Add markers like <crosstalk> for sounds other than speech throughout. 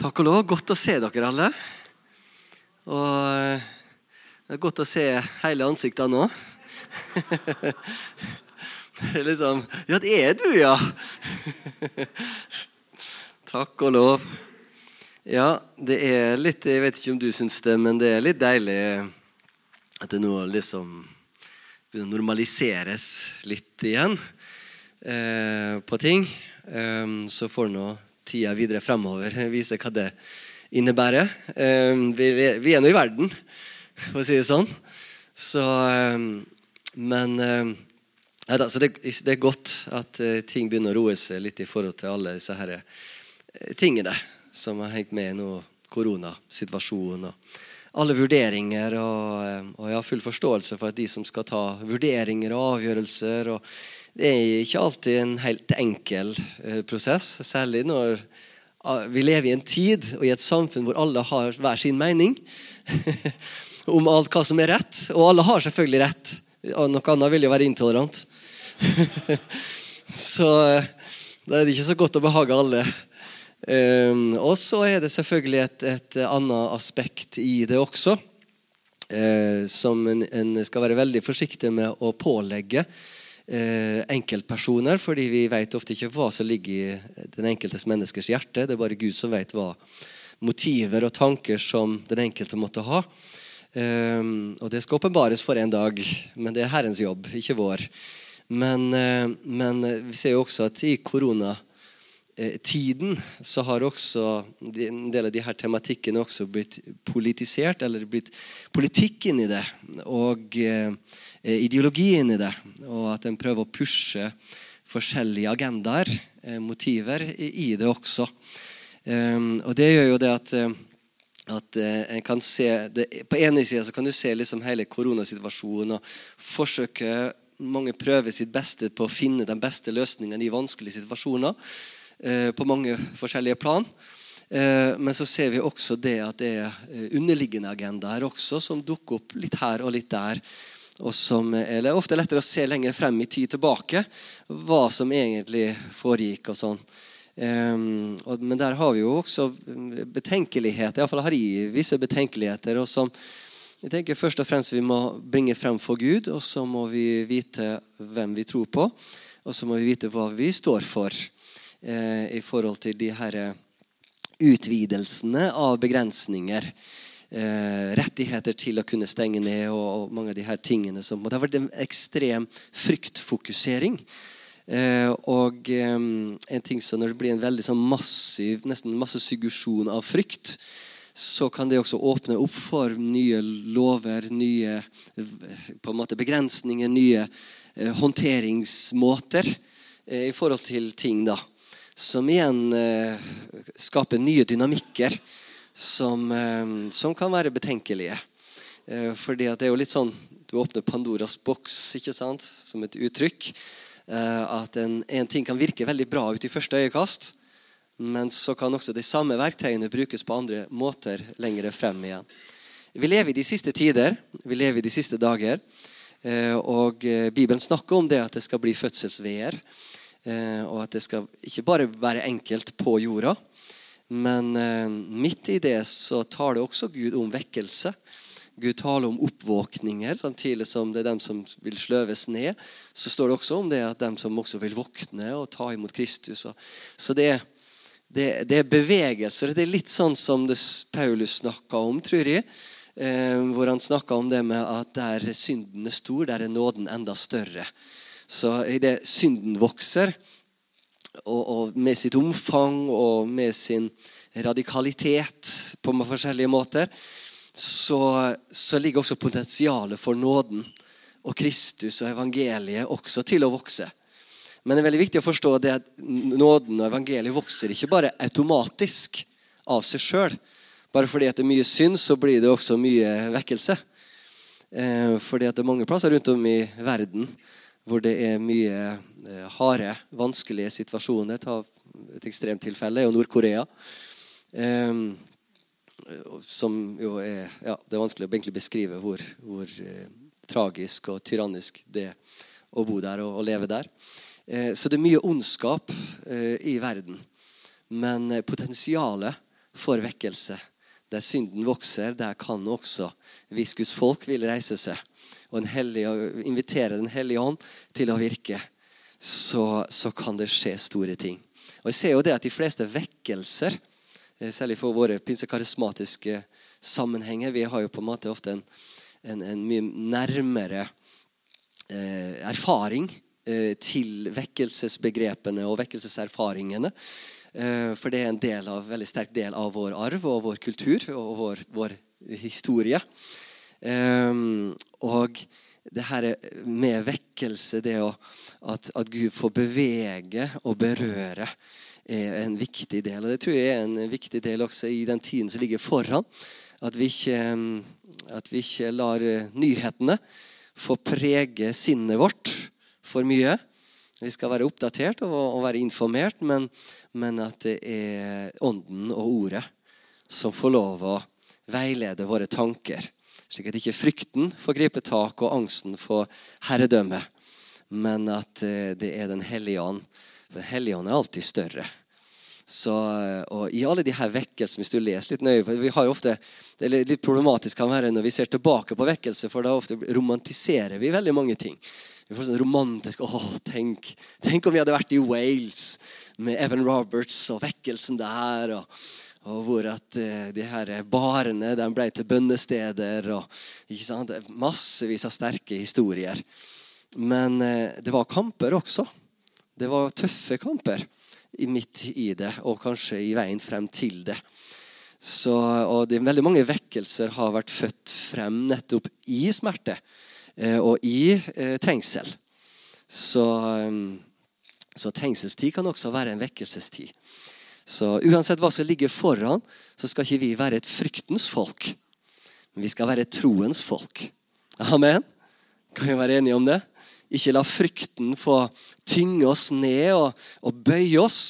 Takk og lov. Godt å se dere alle. Og eh, det er godt å se hele ansiktet nå. <laughs> Liksom Ja, det er du, ja! <laughs> Takk og lov. Ja, det er litt Jeg vet ikke om du syns det, men det er litt deilig at det nå liksom begynner å normaliseres litt igjen eh, på ting. Eh, så får nå tida videre fremover vise hva det innebærer. Eh, vi er nå i verden, for å si det sånn. Så, eh, men eh, ja, så det, det, er godt at ting begynner å roe seg litt i forhold til alle disse her tingene som har hengt med nå, koronasituasjonen. og alle vurderinger. Og, og, jeg har full forståelse for at de som skal ta vurderinger og avgjørelser og Det er ikke alltid en helt enkel prosess, særlig når vi lever i en tid og i et samfunn hvor alle har hver sin mening <laughs> om alt hva som er rett. Og alle har selvfølgelig rett. Noe annet vil jo være intolerant. <laughs> så da er det ikke så godt å behage alle. Um, og så er det selvfølgelig et, et, annet aspekt i det også. Uh, som en, en, skal være veldig forsiktig med å pålegge eh, enkeltpersoner, fordi vi vet ofte ikke hva som ligger i den enkeltes menneskers hjerte. Det er bare Gud som vet hva motiver og tanker som den enkelte måtte ha. Eh, og Det skal åpenbares for en dag, men det er Herrens jobb, ikke vår. Men, eh, men vi ser jo også at i koronatiden så har også en del av de her tematikkene også blitt politisert, eller blitt politikk inn i det. Og eh, Eh, ideologien i det, og at en prøver å pushe forskjellige agendaer, eh, motiver, i det også. Ehm, og det gjør jo det at, eh, at en kan se det, På ene sida kan du se liksom hele koronasituasjonen og forsøke Mange prøver sitt beste på å finne den beste løsningen i vanskelige situasjoner. På mange forskjellige plan. Men så ser vi også det at det er underliggende agendaer også som dukker opp litt her og litt der og som er ofte lettere å se lenger frem i tid tilbake hva som egentlig foregikk. og sånn. Men der har vi jo også betenkeligheter. Iallfall har jeg visse betenkeligheter. og som jeg tenker Først og fremst vi må bringe frem for Gud, og så må vi vite hvem vi tror på. Og så må vi vite hva vi står for eh, i forhold til de her utvidelsene av begrensninger eh, rettigheter til å kunne stenge ned og, mange av de her tingene. Som, det har vært en ekstrem fryktfokusering. Eh, og eh, en ting så Når det blir en veldig sånn massiv nesten masse suggesjon av frykt, så kan det også åpne opp for nye lover, nye på en måte begrensninger, nye eh, håndteringsmåter eh, i forhold til ting. da som igjen eh, skaper nye dynamikker som, eh, som kan være betenkelige. Eh, fordi det er jo litt sånn Du åpner Pandoras boks ikke sant, som et uttrykk. Eh, at en, en ting kan virke veldig bra ut i første øyekast. Men så kan også de samme verktøyene brukes på andre måter lenger frem igjen. Vi lever i de siste tider, vi lever i de siste dager. Og Bibelen snakker om det at det skal bli fødselsveer. Og at det skal ikke bare være enkelt på jorda, men eh, midt i det så tar det også Gud om vekkelse. Gud taler om oppvåkninger, samtidig som det er dem som vil sløves ned. Så står det også om det at dem som også vil våkne og ta imot Kristus. Så det, det, det er bevegelser. Det er litt sånn som det Paulus snakka om, tror jeg. Eh, hvor han snakka om det med at der synden er stor, der er nåden enda større. Så i det synden vokser, og, og, med sitt omfang og med sin radikalitet på forskjellige måter, så, så ligger også potensialet for nåden og Kristus og evangeliet også til å vokse. Men det er veldig viktig å forstå det at nåden og evangeliet vokser ikke bare automatisk av seg sjøl. Bare fordi det er mye synd, så blir det også mye vekkelse. Eh, fordi det er mange plasser rundt om i verden hvor det er mye eh, harde, vanskelige situasjoner. Ta et ekstremt tilfelle er jo Nord-Korea. Eh, som jo er ja, Det er vanskelig å beskrive hvor, hvor eh, tragisk og tyrannisk det er å bo der og, og leve der. Eh, så det er mye ondskap i verden. Men potensialet for vekkelse. Der synden vokser, der kan også viskus folk vil reise seg og en hellig, invitere Den hellige ånd til å virke, så, så, kan det skje store ting. Og jeg ser jo det at De fleste vekkelser, eh, særlig for våre pinsekarismatiske sammenhenger Vi har jo på en måte ofte en, en, en mye nærmere eh, erfaring eh, til vekkelsesbegrepene og vekkelseserfaringene. Eh, for det er en del av, veldig sterk del av vår arv og vår kultur og vår, vår historie. Um, og det her med vekkelse, det at, at, Gud får bevege og berøre, er en viktig del. Og det tror jeg er en viktig del også i den tiden som ligger foran. At vi ikke, at vi ikke lar nyhetene få prege sinnet vårt for mye. Vi skal være oppdatert og, og være informert, men, men, at det er Ånden og Ordet som får lov å veilede våre tanker. Slik at ikke frykten får gripe tak og angsten får herredømme, men at eh, det er Den hellige ånd. For Den hellige ånd er alltid større. Så, eh, og I alle de her vekkelsene, hvis du leser litt nøye vi har ofte, Det er litt problematisk kan være når vi ser tilbake på vekkelse, for da ofte romantiserer vi veldig mange ting. Vi får sånn romantisk Å, tenk, tenk om vi hadde vært i Wales med Evan Roberts og vekkelsen der. og, og hvor at uh, de her barene de ble til bønnesteder. og ikke sant? Massevis av sterke historier. Men uh, det var kamper også. Det var tøffe kamper midt i det, og kanskje i veien frem til det. Så, og det, Veldig mange vekkelser har vært født frem nettopp i smerte. Eh, og i eh, trengsel. Så, eh, så trengselstid kan også være en vekkelsestid. Så uansett hva som ligger foran, så skal ikke vi være et fryktens folk. Men vi skal være et troens folk. Amen? Kan vi være enige om det? Ikke la frykten få tynge oss ned og, og bøye oss.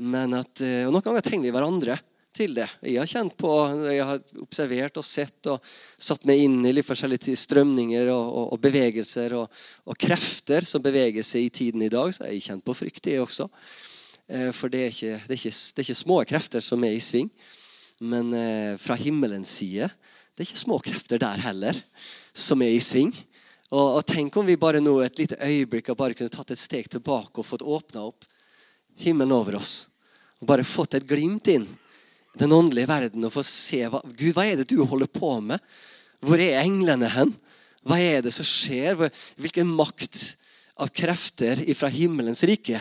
Men at, og Noen ganger trenger vi hverandre til det. Jeg har kjent på, jeg har observert og sett og satt meg inn i litt forskjellige strømninger og, og, og bevegelser og, og, krefter som beveger seg i tiden i dag, så jeg har kjent på frykt, jeg også. Eh, for det er, ikke, det, er ikke, det er ikke, små krefter som er i sving. Men eh, fra himmelens side det er ikke små krefter der heller som er i sving. Og, og tenk om vi bare nå et lite øyeblikk og bare kunne tatt et steg tilbake og fått åpna opp himmelen over oss. Og bare fått et glimt inn den åndelige verden og få se hva, Gud, hva er det du holder på med? Hvor er englene hen? Hva er det som skjer? Hvilken makt av krefter fra himmelens rike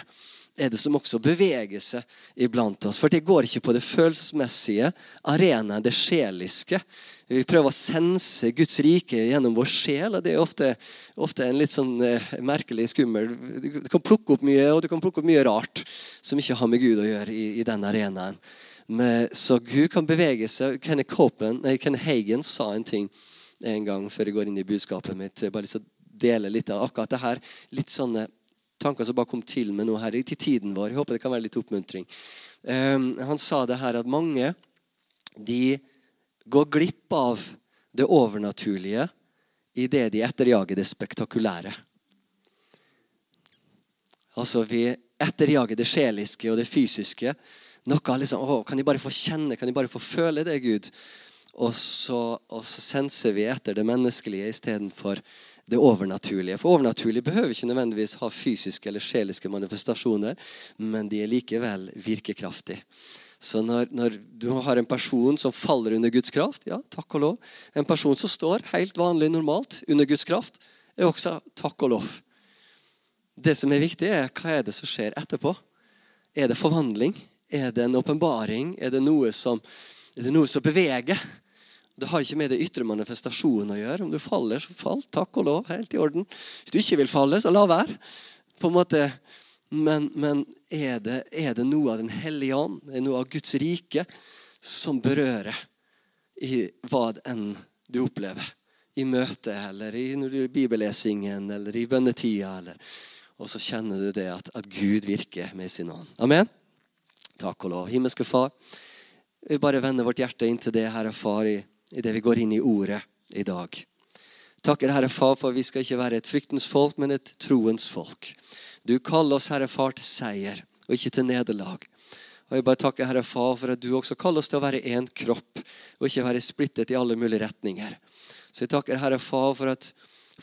er det som også beveger seg iblant oss? For det går ikke på det følelsesmessige arenaen, det sjeliske. Vi prøver å sense Guds rike gjennom vår sjel, og det er ofte, ofte en litt sånn eh, merkelig skummel Du kan plukke opp mye, og du kan plukke opp mye rart som ikke har med Gud å gjøre i, i den arenaen. Men, så Gud kan bevege seg. Kenneth, Copeland, nei, Kenneth Hagen sa en ting en gang før jeg går inn i budskapet mitt. Bare så dele litt av akkurat det her. Litt sånne tanker som bare kom til med noe her til tiden vår. Jeg håper det kan være litt oppmuntring. Um, han sa det her at mange de går glipp av det overnaturlige i det de etterjager det spektakulære. Altså Vi etterjager det sjeliske og det fysiske noe liksom, å, Kan de bare få kjenne, kan de bare få føle det, Gud? Og så, og så senser vi etter det menneskelige istedenfor det overnaturlige. For overnaturlige behøver ikke nødvendigvis ha fysiske eller sjeliske manifestasjoner, men de er likevel virkekraftige. Så når, når, du har en person som faller under Guds kraft, ja, takk og lov. En person som står helt vanlig, normalt under Guds kraft, er også takk og lov. Det som er viktig, er hva er det som skjer etterpå. Er det forvandling? Er det en åpenbaring? Er, er det noe som beveger? Det har ikke med det ytre manifestasjonen å gjøre. Om du faller, så fall. Takk og lov. Helt i orden. Hvis du ikke vil falle, så la være. På en måte. Men, men er, det, er, det, noe av Den hellige ånd, er det noe av Guds rike, som berører i hva enn du opplever? I møtet, eller i bibellesingen, eller i bønnetida. Eller, og så kjenner du det at, at Gud virker med sin ånd. Amen. Takk og lov. Himmelske Far, vi bare vender vårt hjerte inn til det, Herre Far, i, i det vi går inn i ordet i dag. Takker, Herre Far, for vi skal ikke være et fryktens folk, men et troens folk. Du kaller oss, Herre Far, til seier og ikke til nederlag. Og jeg bare takker Herre Far for at du også kaller oss til å være én kropp, og ikke være splittet i alle mulige retninger. Så jeg takker Herre Far for at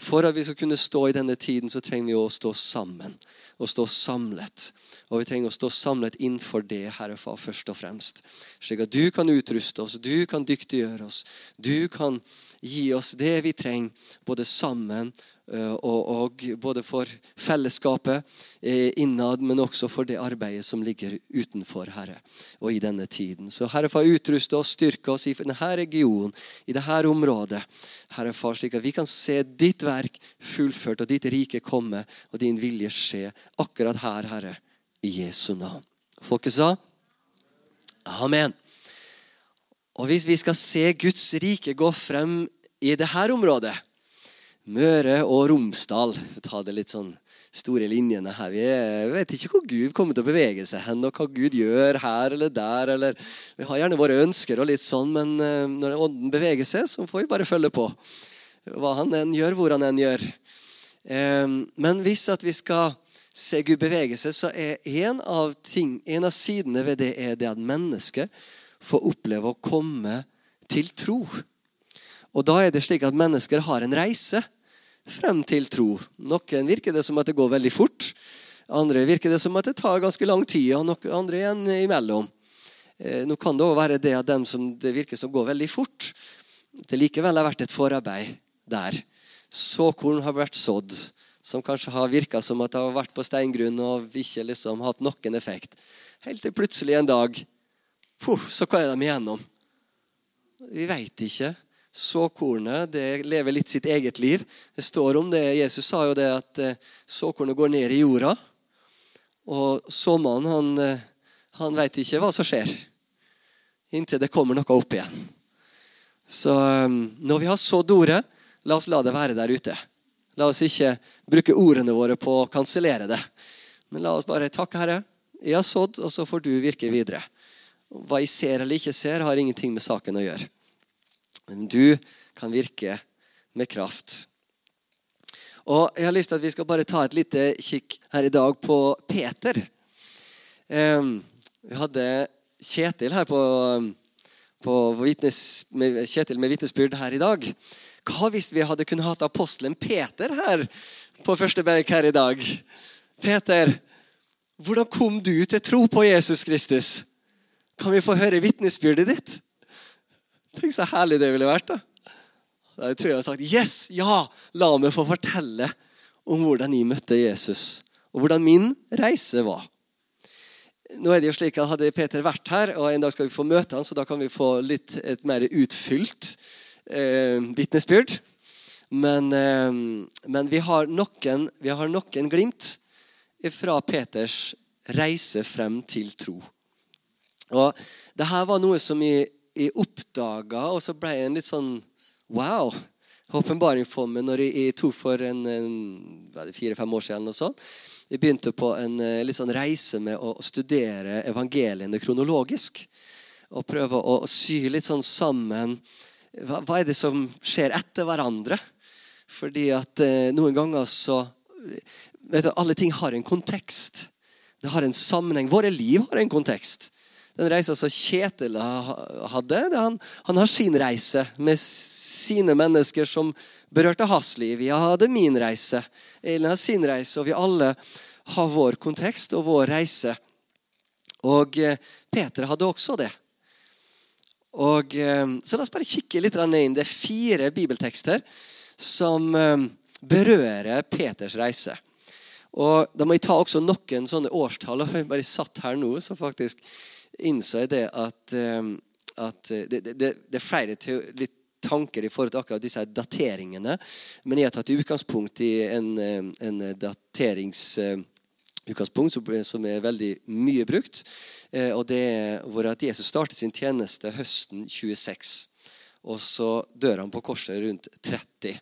for at vi skal kunne stå i denne tiden, så trenger vi å stå sammen og stå samlet. Og vi trenger å stå samlet innenfor det, Herre Far, først og fremst. Slik at du kan utruste oss, du kan dyktiggjøre oss. Du kan gi oss det vi trenger, både sammen Eh, og, og, både for fellesskapet eh, innad, men også for det arbeidet som ligger utenfor, Herre, og i denne tiden. Så Herre Far, utruste oss, styrke oss i denne regionen, i dette området. Herre Far, slik at vi kan se ditt verk fullført, og ditt rike komme, og din vilje skje akkurat her, Herre, i Jesu navn. Folket sa Amen. Og hvis vi skal se Guds rike gå frem i dette området Møre og Romsdal. For å ta det litt sånn store linjene her. Vi vet ikke hvor Gud kommer til å bevege seg hen, og hva Gud gjør her eller der. Eller, vi har gjerne våre ønsker, og litt sånn, men eh, når ånden beveger seg, så får vi bare følge på. Hva han enn gjør, hvor han enn gjør. Ehm, men hvis at vi skal se Gud bevege seg, så er en av, ting, en av sidene ved det er det at mennesket får oppleve å komme til tro. Og da er det slik at mennesker har en reise frem til tro. Noen virker det som at det går veldig fort. Andre virker det som at det tar ganske lang tid, og noen andre igjen imellom. Eh, nå kan det også være det at dem som det virker som går veldig fort, det likevel har vært et forarbeid der. Såkorn har vært sådd, som kanskje har virka som at det har vært på steingrunn og ikke liksom hatt noen effekt. Helt til plutselig en dag puff, så er de igjennom? Vi veit ikke såkornet det lever litt sitt eget liv. Det står om det. Jesus sa jo det at eh, såkornet går ned i jorda. Og såmannen, han, eh, han veit ikke hva som skjer inntil det kommer noe opp igjen. Så eh, når vi har sådd ordet, la oss la det være der ute. La oss ikke bruke ordene våre på å kansellere det. Men la oss bare takke Herre. Jeg har sådd, og så får du virke videre. Hva jeg ser eller ikke ser, har ingenting med saken å gjøre. Men du kan virke med kraft. Og Jeg har lyst til at vi skal bare ta et lite kikk her i dag på Peter. Vi hadde Kjetil her på, på vitnes, med, med vitnesbyrd her i dag. Hva hvis vi hadde kunnet hatt apostelen Peter her på første benk her i dag? Peter, hvordan kom du til tro på Jesus Kristus? Kan vi få høre vitnesbyrdet ditt? Tenk så herlig det ville vært. da. Da tror jeg jeg har sagt yes, ja, la meg få fortelle om hvordan jeg møtte Jesus, og hvordan min reise var. Nå er det jo slik at Hadde Peter vært her, og en dag skal vi få møte han, så da kan vi få litt et mer utfylt eh, vitnesbyrd. Men, eh, men vi, har noen, vi har noen glimt fra Peters reise frem til tro. Og det her var noe som jeg, jeg oppdaga, og så ble jeg en litt sånn wow åpenbaring for meg når jeg, jeg tok for en, en fire-fem år siden. og sånn. Jeg begynte på en eh, litt sånn reise med å studere evangeliene kronologisk. Og prøve å, sy litt sånn sammen hva, hva, er det som skjer etter hverandre. Fordi at eh, noen ganger så vet du, Alle ting har en kontekst. Det har en sammenheng. Våre liv har en kontekst. Den reisa som Kjetil hadde, han, han, har sin reise med sine mennesker som berørte hans liv. Jeg hadde min reise. Elin har sin reise, og vi alle har vår kontekst og vår reise. Og eh, Peter hadde også det. Og, eh, så la oss bare kikke litt inn. Det er fire bibeltekster som eh, berører Peters reise. Og Da må jeg ta også noen sånne årstall. og Jeg bare satt her nå, så faktisk innså jeg det at, eh, at det, det, det, er flere litt tanker i forhold til akkurat disse dateringene. Men jeg har tatt utgangspunkt i en, en en dateringsutgangspunkt som er veldig mye brukt. Eh, og det er hvor at Jesus startet sin tjeneste høsten 26. Og så dør han på korset rundt 30.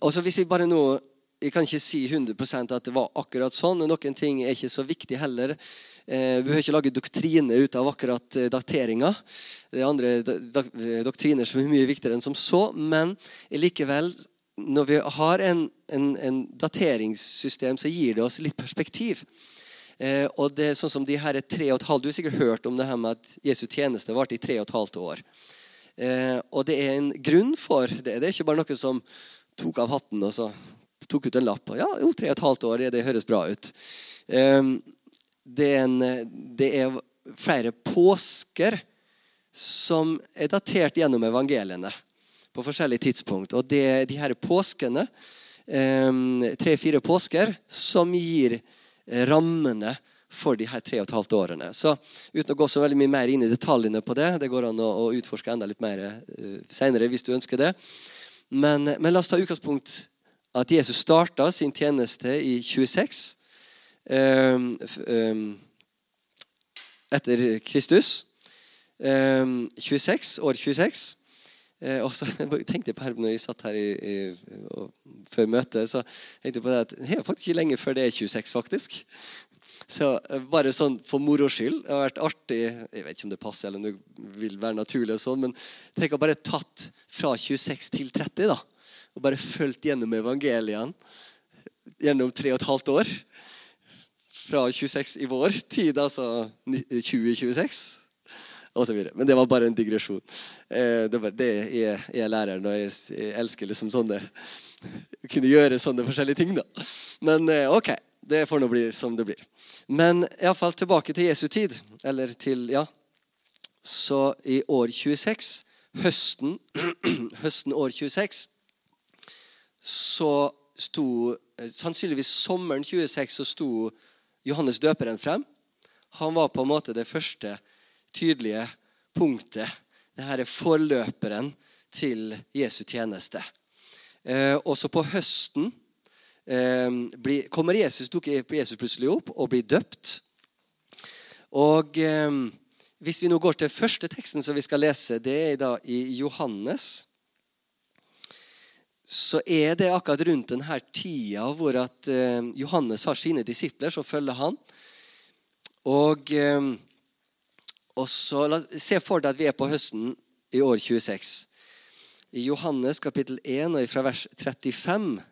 Og så hvis vi bare nå Jeg kan ikke si 100% at det var akkurat sånn. Noen ting er ikke så viktig heller. Eh, vi behøver ikke lage doktrine ut av akkurat eh, dateringa. Det er andre doktriner som er mye viktigere enn som så. Men likevel, når vi har en, en, en dateringssystem, så gir det oss litt perspektiv. Eh, og det er sånn som de her er tre og et halvt, Du har sikkert hørt om det her med at Jesu tjeneste varte i tre og et halvt år. Eh, og det er en grunn for det. Det er ikke bare noe som tok av hatten og så tok ut en lapp. og ja, jo, tre og et halvt år, det høres bra ut. Eh, det, er en, det er flere påsker som er datert gjennom evangeliene på forskjellige tidspunkt. Og det er de her påskene, eh, tre-fire påsker, som gir rammene for de her tre og et halvt årene. Så Uten å gå så veldig mye mer inn i detaljene på det, det går an å, utforske enda litt mer uh, senere hvis du ønsker det. Men, men, la oss ta utgangspunkt at Jesus starta sin tjeneste i 26 um, um, etter Kristus. Um, 26, år 26. Eh, og så <laughs> tenkte jeg på her når jeg satt her i, i, før møtet, så tenkte jeg på det at det er faktisk ikke lenge før det er 26, faktisk. Så eh, Bare sånn for moro skyld. Det har vært artig Jeg vet ikke om det passer, eller om det vil være naturlig, og sånn, men tenk å bare tatt fra 26 til 30. da, Og bare fulgt gjennom evangeliene gjennom tre og et halvt år. Fra 26 i vår tid, altså 2026 osv. Men det var bare en digresjon. Eh, det, er, jeg lærer når jeg, jeg elsker liksom sånne <laughs> Kunne gjøre sånne forskjellige ting, da. Men eh, ok, det får nå bli som det blir. Men iallfall tilbake til Jesu tid. Eller til Ja. Så i år 26, høsten, <clears throat> høsten år 26, så sto Sannsynligvis sommeren 26 så sto Johannes døperen frem. Han var på en måte det første tydelige punktet. Dette er forløperen til Jesu tjeneste. Eh, også på høsten eh, kommer Jesus, Jesus plutselig opp og blir døpt. Og eh, Hvis vi nå går til første teksten som vi skal lese, det er da i Johannes så er det akkurat rundt denne tida hvor at Johannes har sine disipler som følger han. Og og så la, Se for deg at vi er på høsten i år 26. I Johannes kapittel 1 og fra vers 35.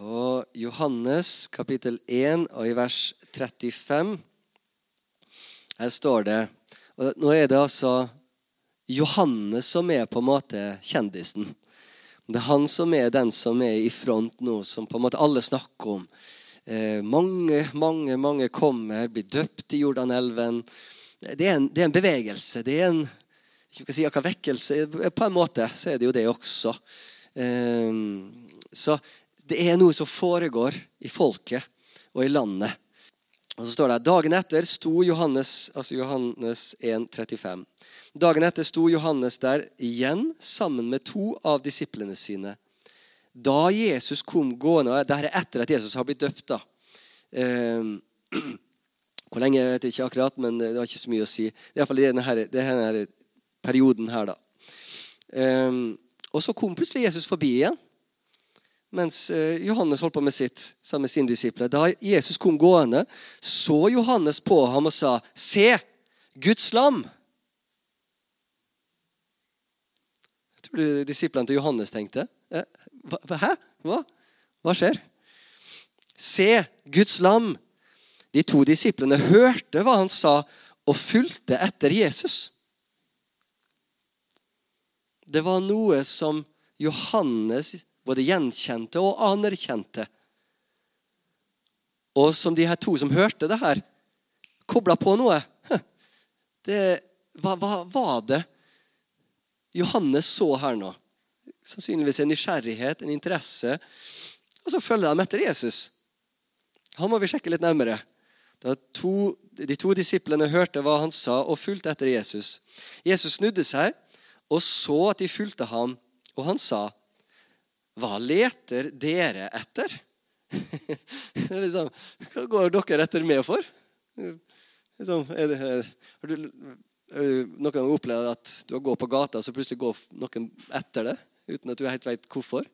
Og Johannes kapittel 1 og i vers 35. Her står det og Nå er det altså Johannes som er på en måte kjendisen. Det er han som er den som er i front nå, som på en måte alle snakker om. Eh, mange, mange mange kommer, blir døpt i Jordanelven. Det er en, det er en bevegelse. Det er en ikke si akkurat vekkelse. På en måte så er det jo det også. Eh, så det er noe som foregår i folket og i landet. Og så står det Dagen etter sto Johannes altså Johannes 1, 35. Dagen etter sto Johannes der igjen sammen med to av disiplene sine. Da Jesus kom gående Dette er etter at Jesus har blitt døpt. da. Eh, <clears throat> hvor lenge jeg vet jeg ikke akkurat, men det har ikke så mye å si. Det er iallfall denne, denne perioden her, da. Eh, og så kom plutselig Jesus forbi igjen mens eh, Johannes holdt på med sitt sammen med sine disipler. Da Jesus kom gående, så Johannes på ham og sa, 'Se, Guds lam.' Jeg tror disiplene til Johannes tenkte. Eh, Hæ? Hva? Hva skjer? Se, Guds lam. De to disiplene hørte hva han sa, og fulgte etter Jesus. Det var noe som Johannes både gjenkjente og anerkjente. Og som de her to som hørte det her, kobla på noe. Det, hva, hva var det Johannes så her nå? Sannsynligvis en nysgjerrighet, en interesse. Og så følger de etter Jesus. Han må vi sjekke litt nærmere. To, de to disiplene hørte hva han sa, og fulgte etter Jesus. Jesus snudde seg og så at de fulgte ham, og han sa, 'Hva leter dere etter?' <laughs> liksom, Hva går dere etter meg for? Liksom, er det, har du, noen gang opplevd at du har gått på gata, så plutselig går noen etter det? Uten at du helt vet hvorfor.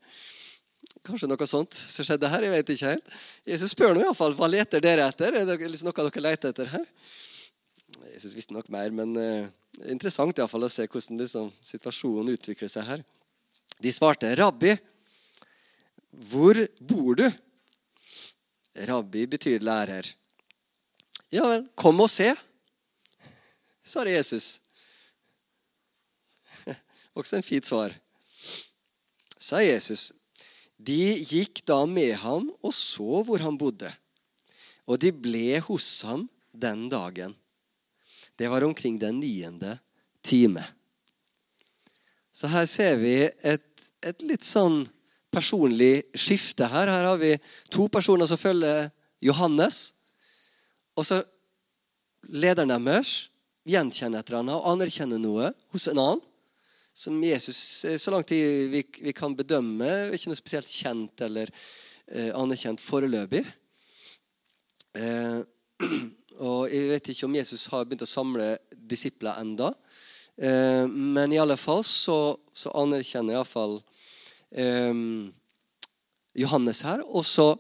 Kanskje noe sånt som skjedde her. jeg vet ikke helt. Jesus spør nå iallfall hva leter dere etter. Er det liksom noe dere leter etter her? Jesus visste nok mer, men uh, interessant i fall å se hvordan liksom, situasjonen utvikler seg her. De svarte, 'Rabbi, hvor bor du?' Rabbi betyr lærer. Ja vel, kom og se, svarer Jesus. <laughs> Også en fint svar. Sa Jesus. De gikk da med ham og så hvor han bodde. Og de ble hos ham den dagen. Det var omkring den niende time. Så her ser vi et, et litt sånn personlig skifte her. Her har vi to personer som følger Johannes. Og så lederen deres gjenkjenner et eller annet og anerkjenner noe hos en annen. Som Jesus, så langt vi, vi kan bedømme, ikke noe spesielt kjent eller eh, anerkjent foreløpig. Eh, <clears throat> og Jeg vet ikke om Jesus har begynt å samle disipler enda. Eh, men i alle fall så, så anerkjenner iallfall eh, Johannes her. Og så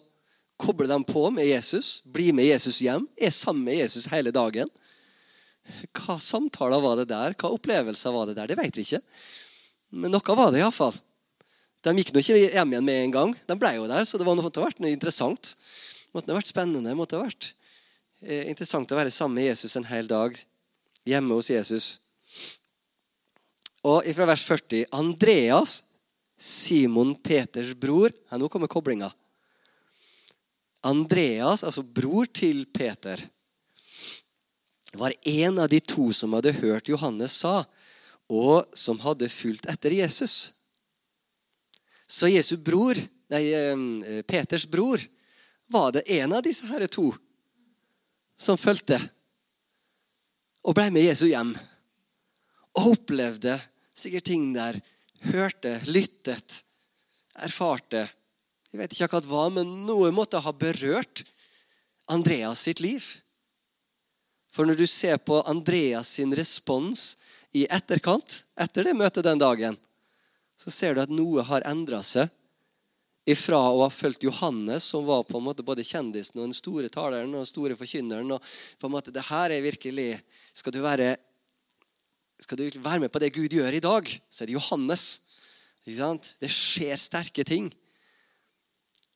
kobler de på med Jesus, blir med Jesus hjem, er sammen med Jesus hele dagen. Hva samtaler var det der? Hva opplevelser var det der? Det vet vi ikke. Men noe var det iallfall. De gikk nå ikke hjem igjen med en gang. De ble jo der, så det måtte ha vært noe interessant. Måtte ha vært spennende. Måtte ha vært eh, interessant å være sammen med Jesus en hel dag hjemme hos Jesus. Og fra vers 40 Andreas, Simon Peters bror Her Nå kommer koblinga. Andreas, altså bror til Peter, var en av de to som hadde hørt Johannes sa, og som hadde fulgt etter Jesus. Så Jesu bror, nei, Peters bror var det en av disse her to som fulgte og ble med Jesu hjem. Og opplevde sikkert ting der. Hørte, lyttet, erfarte. Jeg vet ikke akkurat hva, men noe måtte ha berørt Andreas sitt liv. For når du ser på Andreas sin respons i etterkant, etter det møtet den dagen, så ser du at noe har endra seg ifra å ha fulgt Johannes, som var på en måte både kjendisen og den store taleren og den store forkynneren. og på en måte, det her er virkelig, Skal du være skal du være med på det Gud gjør i dag, så er det Johannes. Det skjer sterke ting.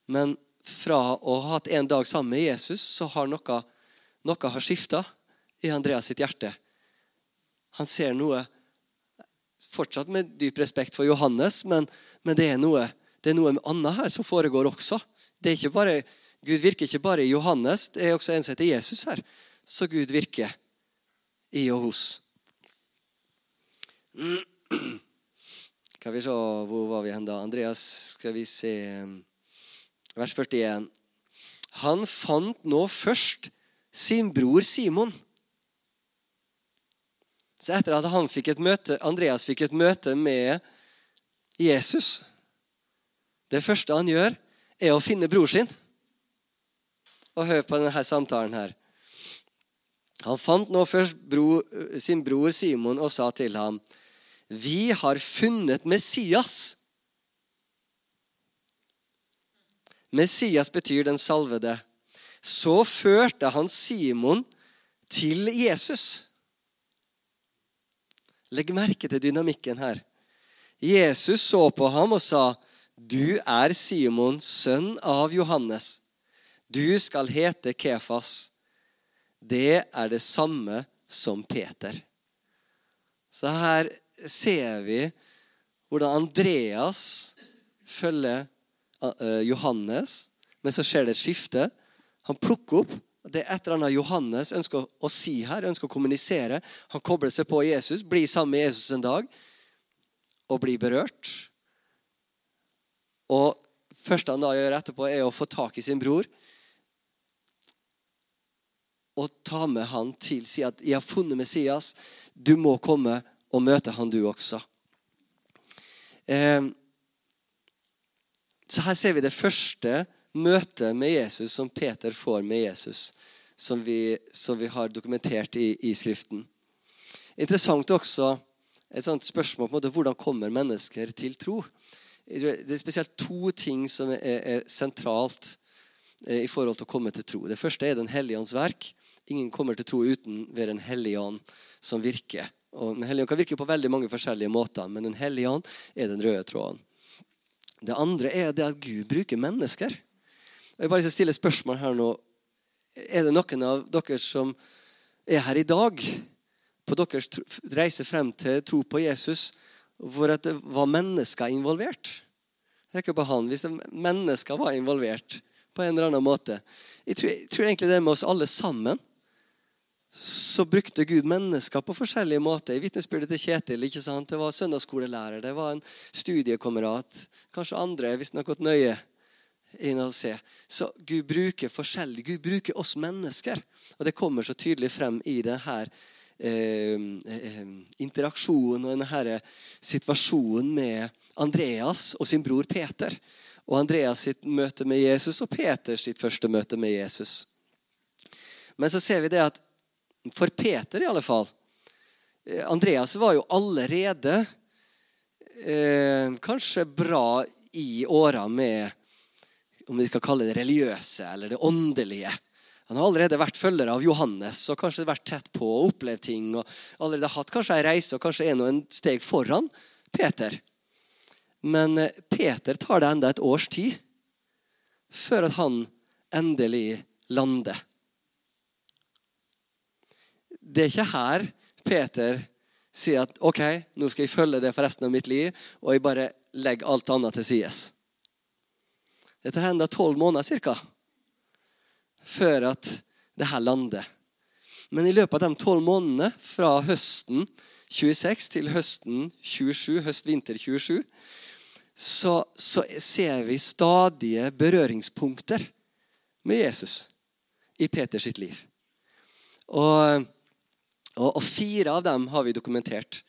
Men fra å ha hatt en dag sammen med Jesus, så har noe, noe skifta i Andreas sitt hjerte. Han ser noe Fortsatt med dyp respekt for Johannes, men, men det er noe det er noe annet her som foregår også. Det er ikke bare, Gud virker ikke bare i Johannes, det er også en som heter Jesus her. Så Gud virker i og hos. Skal vi se Hvor var vi hen da? Andreas, skal vi se Vers 41. Han fant nå først sin bror Simon. Så etter at fikk møte, Andreas fikk et møte med Jesus Det første han gjør, er å finne bror sin. Og hør på denne samtalen her. Han fant nå først bro, sin bror Simon og sa til ham vi har funnet Messias. Messias betyr den salvede. Så førte han Simon til Jesus. Legg merke til dynamikken her. Jesus så på ham og sa, 'Du er Simon, sønn av Johannes. Du skal hete Kefas.' Det er det samme som Peter. Så her ser vi hvordan Andreas følger eh, Johannes, men så skjer det et skifte. Han plukker opp det er et eller annet Johannes ønsker å si her, ønsker å kommunisere. Han kobler seg på Jesus, blir sammen med Jesus en dag og blir berørt. Og første han da gjør etterpå, er å få tak i sin bror og ta med han til si at 'Jeg har funnet Messias. Du må komme og møte han du også. Eh, så her ser vi det første møtet med Jesus som Peter får med Jesus, som vi, som vi har dokumentert i, i, Skriften. Interessant også et sånt spørsmål på en måte, hvordan kommer mennesker til tro. Det er spesielt to ting som er, er sentralt eh, i forhold til å komme til tro. Det første er Den hellige ånds verk. Ingen kommer til tro uten ved Den hellige ånd som virker. Og Den hellige ånd kan virke på veldig mange forskjellige måter, men Den hellige ånd er den røde tråden. Det andre er det at Gud bruker mennesker. Jeg bare stille spørsmål her nå. Er det noen av dere som er her i dag, på deres reise frem til tro på Jesus, hvor det var mennesker involvert? Rekk på han hvis mennesker var involvert på en eller annen måte. Jeg tror, jeg tror egentlig det med oss alle sammen så brukte Gud mennesker på forskjellige måter. I vitnesbyrdet til Kjetil ikke sant? det var søndagsskolelærer, det var en studiekamerat. Kanskje andre, hvis den har gått nøye inn og se. Så Gud bruker forskjellig. Gud bruker oss mennesker. Og det kommer så tydelig frem i denne eh, eh, interaksjonen og denne situasjonen med Andreas og sin bror Peter. Og Andreas sitt møte med Jesus og Peters sitt første møte med Jesus. Men så ser vi det at for Peter, i alle fall. Eh, Andreas var jo allerede eh, kanskje bra i åra med om vi skal kalle det religiøse eller det åndelige. Han har allerede vært følger av Johannes og kanskje vært tett på og opplevd ting. og allerede hatt kanskje ei reise og kanskje er noen steg foran Peter. Men eh, Peter tar det enda et års tid før at han endelig lander det er ikke her Peter sier at ok, nå skal jeg følge det for resten av mitt liv, og jeg bare legger alt annet til sides. Det tar enda tolv måneder ca. før at det her lander. Men i løpet av de tolv månedene, fra høsten 26 til høsten 27, høst-vinter 27, så, så, ser vi stadige berøringspunkter med Jesus i Peters sitt liv. Og og, og, fire av dem har vi dokumentert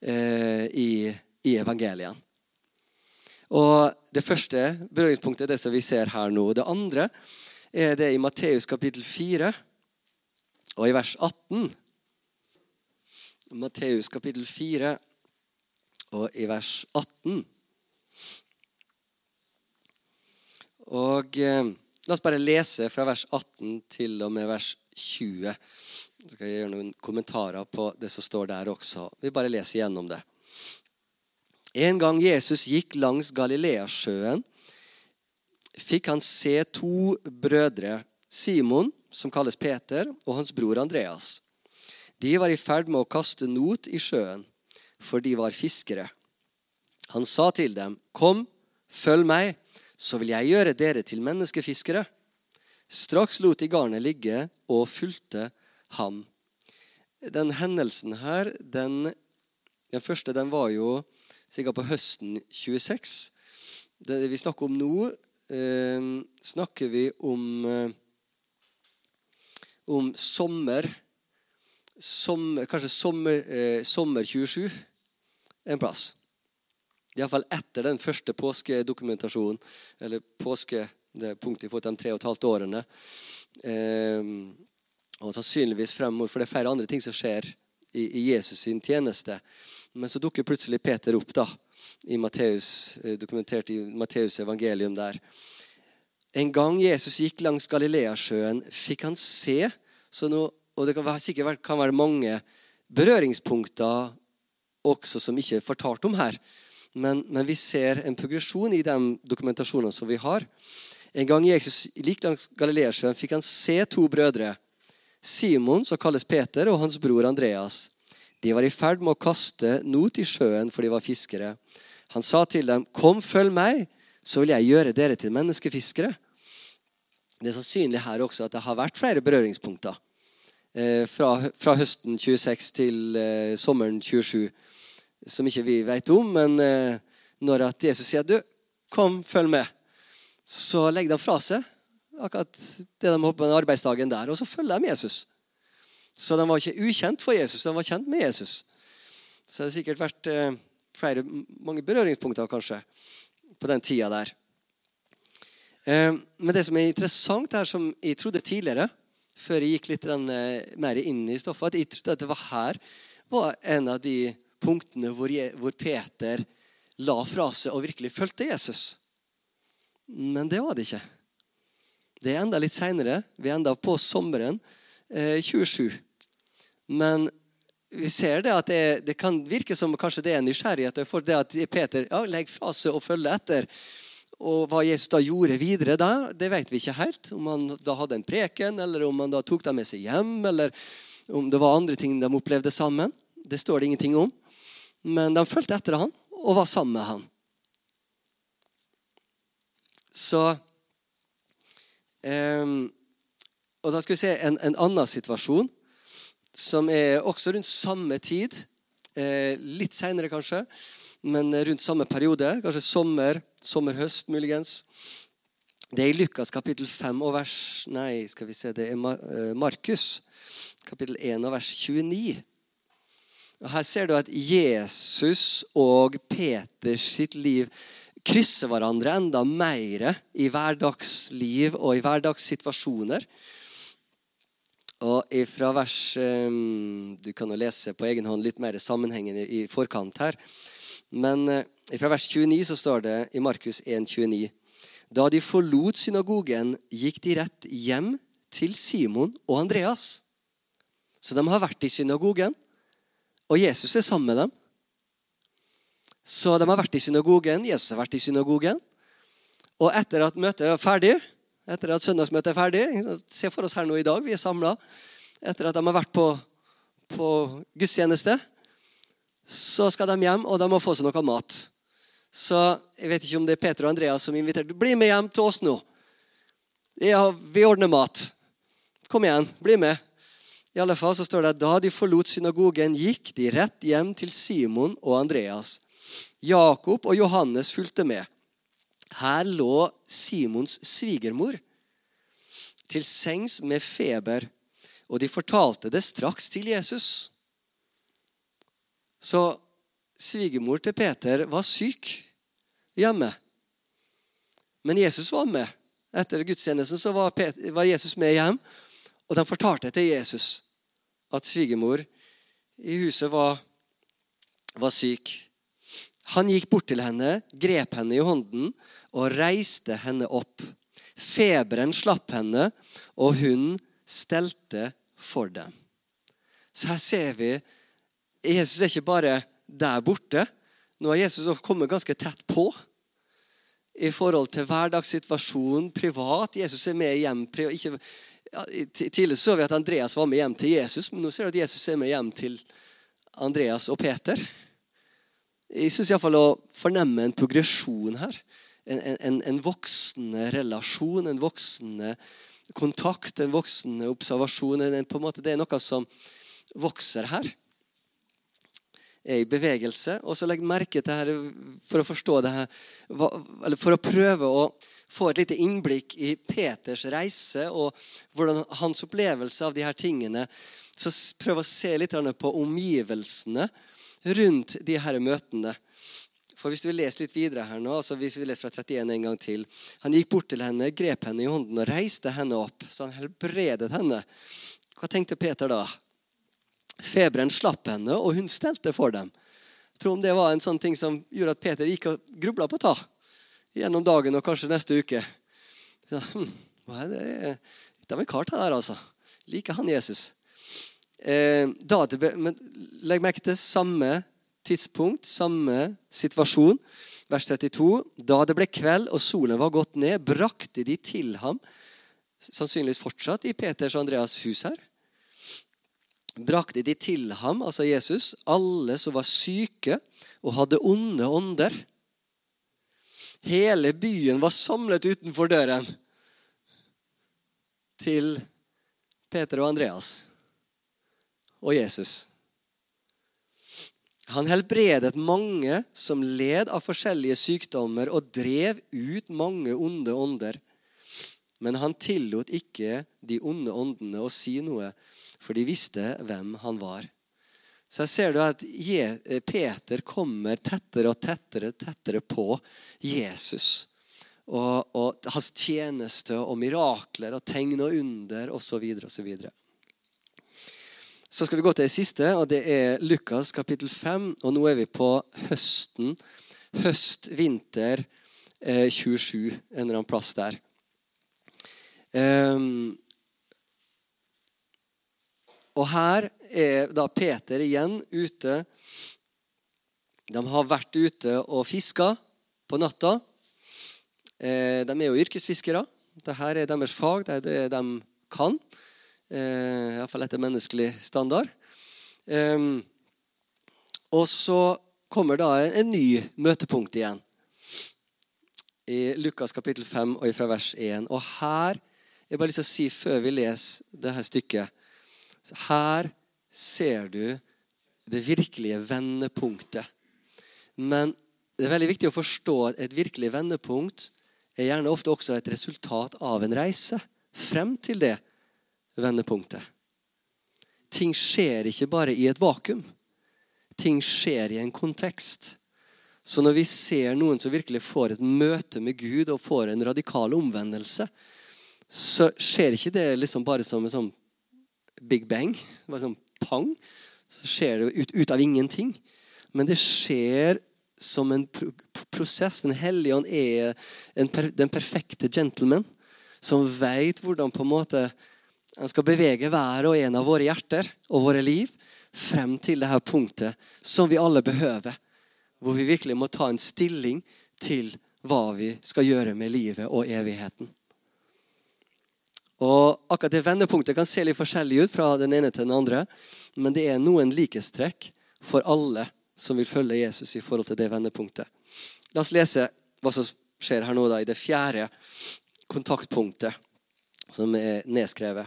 eh, i, i evangeliene. Og Det første berøringspunktet er det som vi ser her nå. Det andre er det i Matteus kapittel 4 og i vers 18. Matteus kapittel 4 og i vers 18. Og eh, La oss bare lese fra vers 18 til og med vers 20. Så skal jeg gjøre noen kommentarer på det som står der også. Vi bare leser gjennom det. En gang Jesus gikk langs Galileasjøen, fikk han se to brødre, Simon, som kalles Peter, og hans bror Andreas. De var i ferd med å kaste not i sjøen, for de var fiskere. Han sa til dem, 'Kom, følg meg, så vil jeg gjøre dere til menneskefiskere.' Straks lot de garnet ligge og fulgte ham. Den hendelsen her, den, den første, den var jo sikkert på høsten 26. Det vi snakker om nå, eh, snakker vi om eh, om sommer, sommer Kanskje sommer, eh, sommer 27 en plass. Iallfall etter den første påskedokumentasjonen, eller påske, det punktet vi har fått de tre og et halvt årene. Eh, og sannsynligvis frem mot, For det er flere andre ting som skjer i, i Jesus sin tjeneste. Men så dukker plutselig Peter opp, da, i Matteus, eh, dokumentert i Matteus evangelium der. En gang Jesus gikk langs Galileasjøen, fikk han se nå, Og det kan være, kan være mange berøringspunkter også som ikke er fortalt om her. Men, men, vi ser en progresjon i de dokumentasjonene som vi har. En gang Jesus gikk langs Galileasjøen, fikk han se to brødre Simon, som kalles Peter, og hans bror Andreas. De var i ferd med å kaste not i sjøen, for de var fiskere. Han sa til dem, 'Kom, følg meg, så vil jeg gjøre dere til menneskefiskere.' Det er sannsynlig her også at det har vært flere berøringspunkter eh, fra, fra, høsten 26 til eh, sommeren 27, som ikke vi vet om. Men eh, når at Jesus sier, 'Du, kom, følg med', så legger de fra seg akkurat det de holdt på med arbeidsdagen der. Og så følger de Jesus. Så den var ikke ukjent for Jesus, den var kjent med Jesus. Så det har sikkert vært eh, flere, mange berøringspunkter kanskje på den tida der. Eh, men det som er interessant her, som jeg trodde tidligere, før jeg gikk litt eh, mer inn i stoffet, at jeg trodde at det var her var en av de punktene hvor, Peter la fra seg og virkelig fulgte Jesus. Men det var det ikke. Det er enda litt seinere. Vi er enda på sommeren 27. Men vi ser det at det, det, kan virke som kanskje det er nysgjerrighet for det at Peter ja, legger fra seg og følger etter. Og hva Jesus da gjorde videre der, det vet vi ikke helt. Om han da hadde en preken, eller om han da tok dem med seg hjem, eller om det var andre ting de opplevde sammen. Det står det ingenting om. Men de fulgte etter han og var sammen med han. Så um, Og da skal vi se en, en, annen situasjon, som er også rundt samme tid. Eh, litt seinere, kanskje, men rundt samme periode. Kanskje sommer, sommer-høst, muligens. Det er i Lukas kapittel 5 og vers Nei, skal vi se, det er eh, Markus kapittel 1 og vers 29. Og Her ser du at Jesus og Peters sitt liv krysser hverandre enda mer i hverdagsliv og i hverdagssituasjoner. Og ifra vers ehm, Du kan jo lese på egen hånd litt mer sammenhengen i forkant her. Men ifra fra vers 29 så står det i Markus 1, 29. Da de forlot synagogen, gikk de rett hjem til Simon og Andreas. Så de har vært i synagogen, og Jesus er sammen med dem. Så de har vært i synagogen. Jesus har vært i synagogen. Og etter at møtet er ferdig, etter at søndagsmøtet er ferdig Se for oss her nå i dag, vi er samla. Etter at de har vært på, på gudstjeneste, så skal de hjem, og de må få seg noe mat. Så jeg vet ikke om det er Peter og Andreas som inviterer. Bli med hjem til oss nå. Ja, vi ordner mat. Kom igjen, bli med. I alle fall så står det at Da de forlot synagogen, gikk de rett hjem til Simon og Andreas. Jakob og Johannes fulgte med. Her lå Simons svigermor til sengs med feber, og de fortalte det straks til Jesus. Så svigermor til Peter var syk hjemme. Men Jesus var med. Etter gudstjenesten så var, Jesus med hjem, og de fortalte til Jesus at svigermor i huset var, var syk. Han gikk bort til henne, grep henne i hånden og reiste henne opp. Feberen slapp henne, og hun stelte for dem. Så her ser vi Jesus er ikke bare der borte. Nå har Jesus kommet ganske tett på i forhold til hverdagssituasjonen privat. Jesus er med hjem. Ikke, ja, Tidligere så vi at Andreas var med hjem til Jesus, men nå ser du at Jesus er med hjem til Andreas og Peter. Jeg syns iallfall å fornemme en progresjon her. En, en, en, voksende relasjon, en voksende kontakt, en voksende observasjon. En måte, det er noe som vokser her. Er i bevegelse. Og så legg merke til her, for å forstå det her, eller for å prøve å få et lite innblikk i Peters reise og hvordan hans opplevelse av de her tingene. Så prøv å se litt på omgivelsene rundt de her møtene. For Hvis vil lese litt videre her nå, altså hvis vi leser fra 31 en gang til Han gikk bort til henne, grep henne i hånden og reiste henne opp. Så han helbredet henne. Hva tenkte Peter da? Feberen slapp henne, og hun stelte for dem. Jeg tror om det var en sånn ting som gjorde at Peter gikk og grubla på ta gjennom dagen og kanskje neste uke. Så, hm, hva er det? Litt av en kar, der, altså. Liker han Jesus? Eh, da, men legg merke til samme tidspunkt, samme situasjon. Vers 32. Da det ble kveld og solen var gått ned, brakte de til ham Sannsynligvis fortsatt i Peters og Andreas hus her. Brakte de til ham, altså Jesus, alle som var syke og hadde onde ånder Hele byen var samlet utenfor døren til Peter og Andreas og Jesus. Han helbredet mange som led av forskjellige sykdommer, og drev ut mange onde ånder. Men han tillot ikke de onde åndene å si noe, for de visste hvem han var. Så her ser du at eh, Peter kommer tettere og tettere, tettere på Jesus. Og, og hans tjeneste og mirakler og tegn og under osv. osv. Så skal vi gå til det siste, og det er Lukas kapittel 5. Og nå er vi på høsten. Høst, vinter eh, 27, en eller annen plass der. Um, og her er da Peter igjen ute. De har vært ute og fiska på natta. Eh, de er jo yrkesfiskere. Dette er deres fag. Det er det de kan. Eh, Iallfall etter menneskelig standard. Eh, og så kommer da en ny møtepunkt igjen. I Lukas kapittel 5 og fra vers 1. Og her jeg bare lyst til å si før vi leser dette stykket Her ser du det virkelige vendepunktet. Men det er veldig viktig å forstå at et virkelig vendepunkt er gjerne ofte også et resultat av en reise frem til det vendepunktet. Ting skjer ikke bare i et vakuum. Ting skjer i en kontekst. Så når vi ser noen som virkelig får et møte med Gud og får en radikal omvendelse, så skjer ikke det liksom bare som en sånn big bang. Bare sånn pang. Så skjer det ut, ut av ingenting. Men det skjer som en prosess. Den hellige ånd er per, den perfekte gentleman som vet hvordan på en måte han skal bevege hver og en av våre hjerter og våre liv frem til det her punktet som vi alle behøver. Hvor vi virkelig må ta en stilling til hva vi skal gjøre med livet og evigheten. Og akkurat Det vendepunktet kan se litt forskjellig ut fra den ene til den andre, men det er noen likhetstrekk for alle som vil følge Jesus i forhold til det vendepunktet. La oss lese hva som skjer her nå da, i det fjerde kontaktpunktet som er nedskrevet.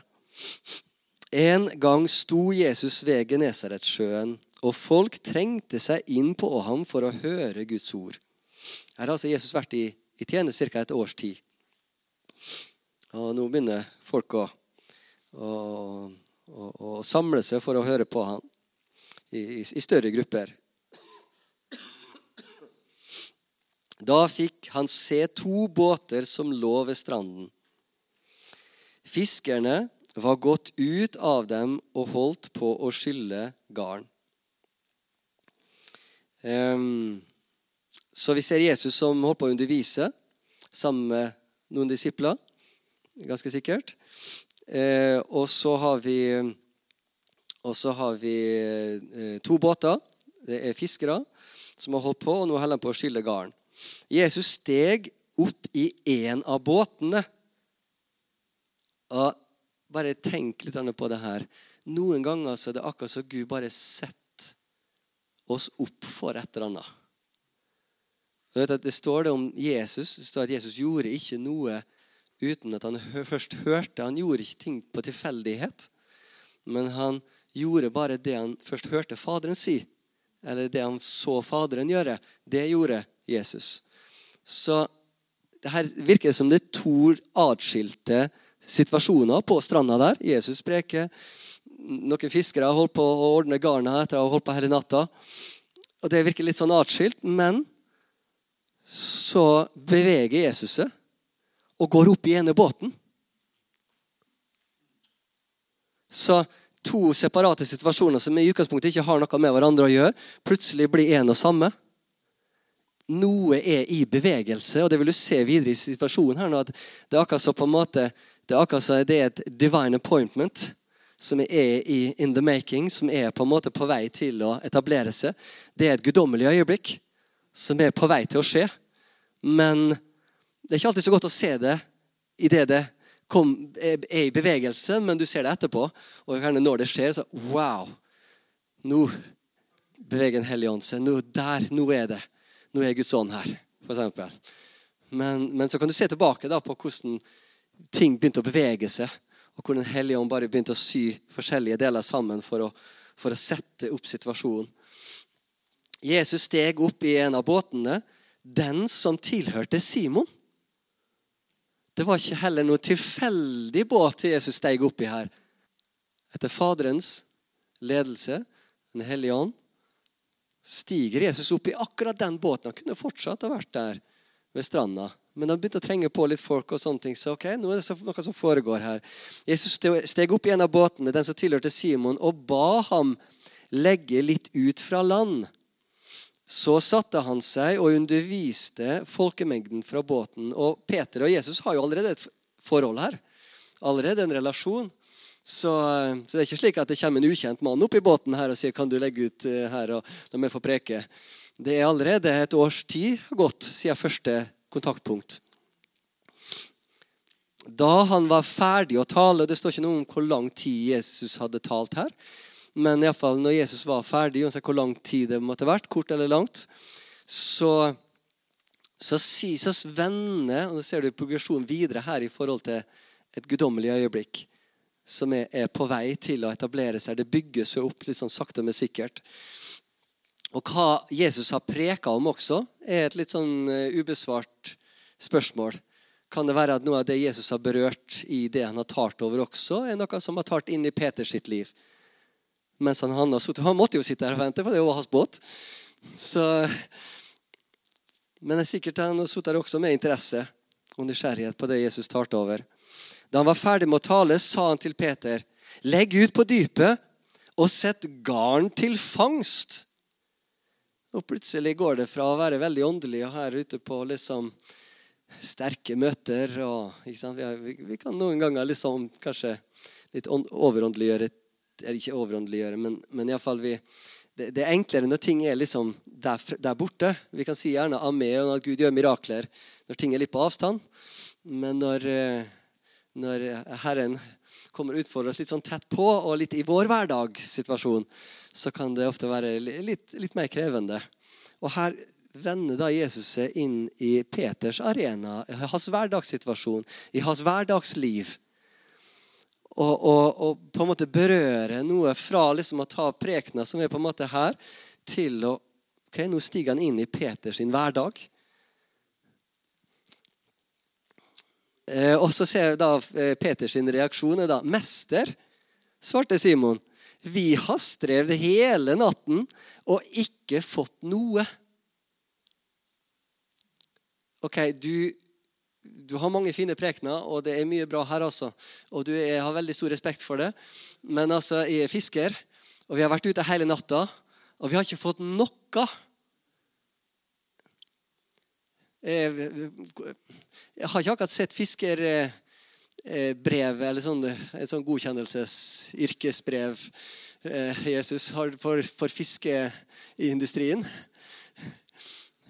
En gang sto Jesus ved Genesaretsjøen, og folk trengte seg inn på ham for å høre Guds ord. Her har altså Jesus vært i, i tjeneste ca. et års tid. Og nå begynner folk å, å, å, å, samle seg for å høre på ham i, i, i større grupper. Da fikk han se to båter som lå ved stranden. Fiskerne var gått ut av dem og holdt på å skylle garn. Så vi ser Jesus som holdt på å undervise sammen med noen disipler. Ganske sikkert. Uh, og så har vi, har vi uh, to båter. Det er fiskere som har holdt på, og nå holder de på å skylle garn. Jesus steg opp i en av båtene. Og bare tenk litt på det her. Noen ganger er det akkurat som Gud bare setter oss opp for et eller annet. Det står det om Jesus det står at Jesus gjorde ikke noe uten at han først hørte. Han gjorde ikke ting på tilfeldighet, men han gjorde bare det han først hørte Faderen si. Eller det han så Faderen gjøre. Det gjorde Jesus. Så det her virker som det er to atskilte situasjoner på stranda der. Jesus preker. Noen fiskere har holdt på å ordne garna etter å ha holdt på hele natta. Og Det virker litt sånn atskilt, men så beveger Jesus seg og går opp i ene båten. Så to separate situasjoner som i utgangspunktet ikke har noe med hverandre å gjøre, plutselig blir én og samme noe er i bevegelse, og det vil du se videre i situasjonen her nå, at det er akkurat så på en måte, det er akkurat som det er et divine appointment som er i in the making, som er på en måte på vei til å etablere seg. Det er et guddommelig øyeblikk som er på vei til å skje. Men det er ikke alltid så godt å se det idet det kom, er i bevegelse, men du ser det etterpå. Og når det skjer, så Wow! Nå beveger Den hellige ånd seg. Nå, der, nå er det. Nå er Guds ånd her, f.eks. Men, men så kan du se tilbake da på hvordan ting begynte å bevege seg. Og hvor Den hellige ånd bare begynte å sy forskjellige deler sammen for å, for å sette opp situasjonen. Jesus steg opp i en av båtene, den som tilhørte Simon. Det var ikke heller noe tilfeldig båt Jesus steg opp i her. Etter Faderens ledelse, Den hellige ånd, stiger Jesus opp i akkurat den båten. Han kunne fortsatt ha vært der ved stranda. Men han begynte å trenge på litt folk, og sånne ting, så ok, nå er det noe som foregår her. Jesus steg opp i en av båtene, den som tilhørte Simon, og ba ham legge litt ut fra land. Så satte han seg og underviste folkemengden fra båten. Og Peter og Jesus har jo allerede et forhold her. Allerede en relasjon. Så, så, det er ikke slik at det kommer en ukjent mann opp i båten her og sier kan du legge ut eh, her og la meg få preke. Det er allerede et års tid gått siden første kontaktpunkt. Da han var ferdig å tale Det står ikke noe om hvor lang tid Jesus hadde talt her. Men i alle fall, når Jesus var ferdig, uansett hvor lang tid det måtte ha vært, kort eller langt, så, så, sies oss vender og nå ser du progresjonen videre her i forhold til et guddommelig øyeblikk som er, er, på vei til å etablere seg. Det bygger seg opp litt sånn sakte, men sikkert. Og hva Jesus har preka om også, er et litt sånn uh, ubesvart spørsmål. Kan det være at noe av det Jesus har berørt i det han har talt over også, er noe som har talt inn i Peters sitt liv? mens han, han, han måtte jo sitte her og vente, for det var hans båt. Så, men det er sikkert han har sittet her også med interesse og nysgjerrighet på det Jesus talte over. Da han var ferdig med å tale, sa han til Peter.: Legg ut på dypet og sett garn til fangst. Og plutselig går det fra å være veldig åndelig og her ute på liksom sterke møter og, vi, vi, kan noen ganger liksom kanskje litt overåndeliggjøre eller ikke overåndeliggjøre, men, men iallfall vi det, det, er enklere når ting er liksom der, der, borte. Vi kan si gjerne amé og at Gud gjør mirakler når ting er litt på avstand. Men når, eh, når Herren kommer og utfordrer oss litt sånn tett på, og litt i vår hverdagssituasjon, så kan det ofte være litt, litt mer krevende. Og her vender da Jesus seg inn i Peters arena, i hans hverdagssituasjon, i hans hverdagsliv og, og, og, på en måte berøre noe fra liksom å ta prekena som er på en måte her, til å ok, Nå stiger han inn i Peters hverdag. Eh, og så ser jeg da eh, Peters reaksjon er da Mester, svarte Simon, vi har strevd hele natten og ikke fått noe. Ok, du du har mange fine prekener, og det er mye bra her, altså. Og du er, har veldig stor respekt for det. Men altså, jeg er fisker, og vi har vært ute hele natta, og vi har ikke fått noe. Jeg, jeg har ikke akkurat sett fiskerbrev eller sånn, et sånn godkjennelsesyrkesbrev eh, Jesus har for, for fiskeindustrien.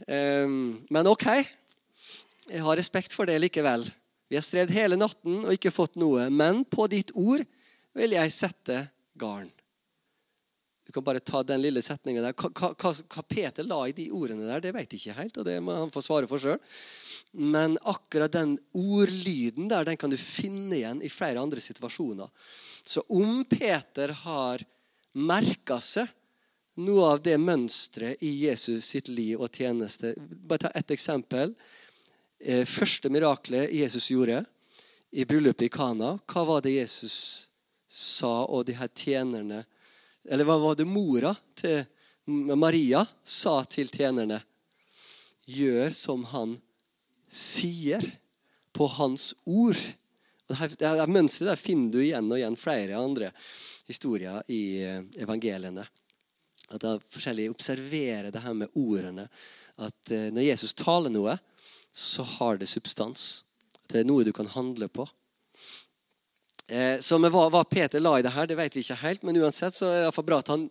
Men ok. Jeg har respekt for det likevel. Vi har strevd hele natten og ikke fått noe. Men på ditt ord vil jeg sette garn. Du kan bare ta den lille setningen der. Hva, hva, hva Peter la i de ordene der, det vet jeg ikke helt. og Det må han få svare for sjøl. Men akkurat den ordlyden der, den kan du finne igjen i flere andre situasjoner. Så om Peter har merka seg noe av det mønsteret i Jesus sitt liv og tjeneste Bare ta ett eksempel. Eh, første miraklet Jesus gjorde i bryllupet i Kana, hva var det Jesus sa, og de her tjenerne Eller hva var det mora til Maria sa til tjenerne? Gjør som han sier, på hans ord. Det her Mønsteret der finner du igjen og igjen flere andre historier i eh, evangeliene. At det er forskjellig observerer det her med ordene. At eh, når Jesus taler noe, så har det substans. Det er noe du kan handle på. Eh, så hva, hva, Peter la i det her, det vet vi ikke helt, men uansett så er det bra at han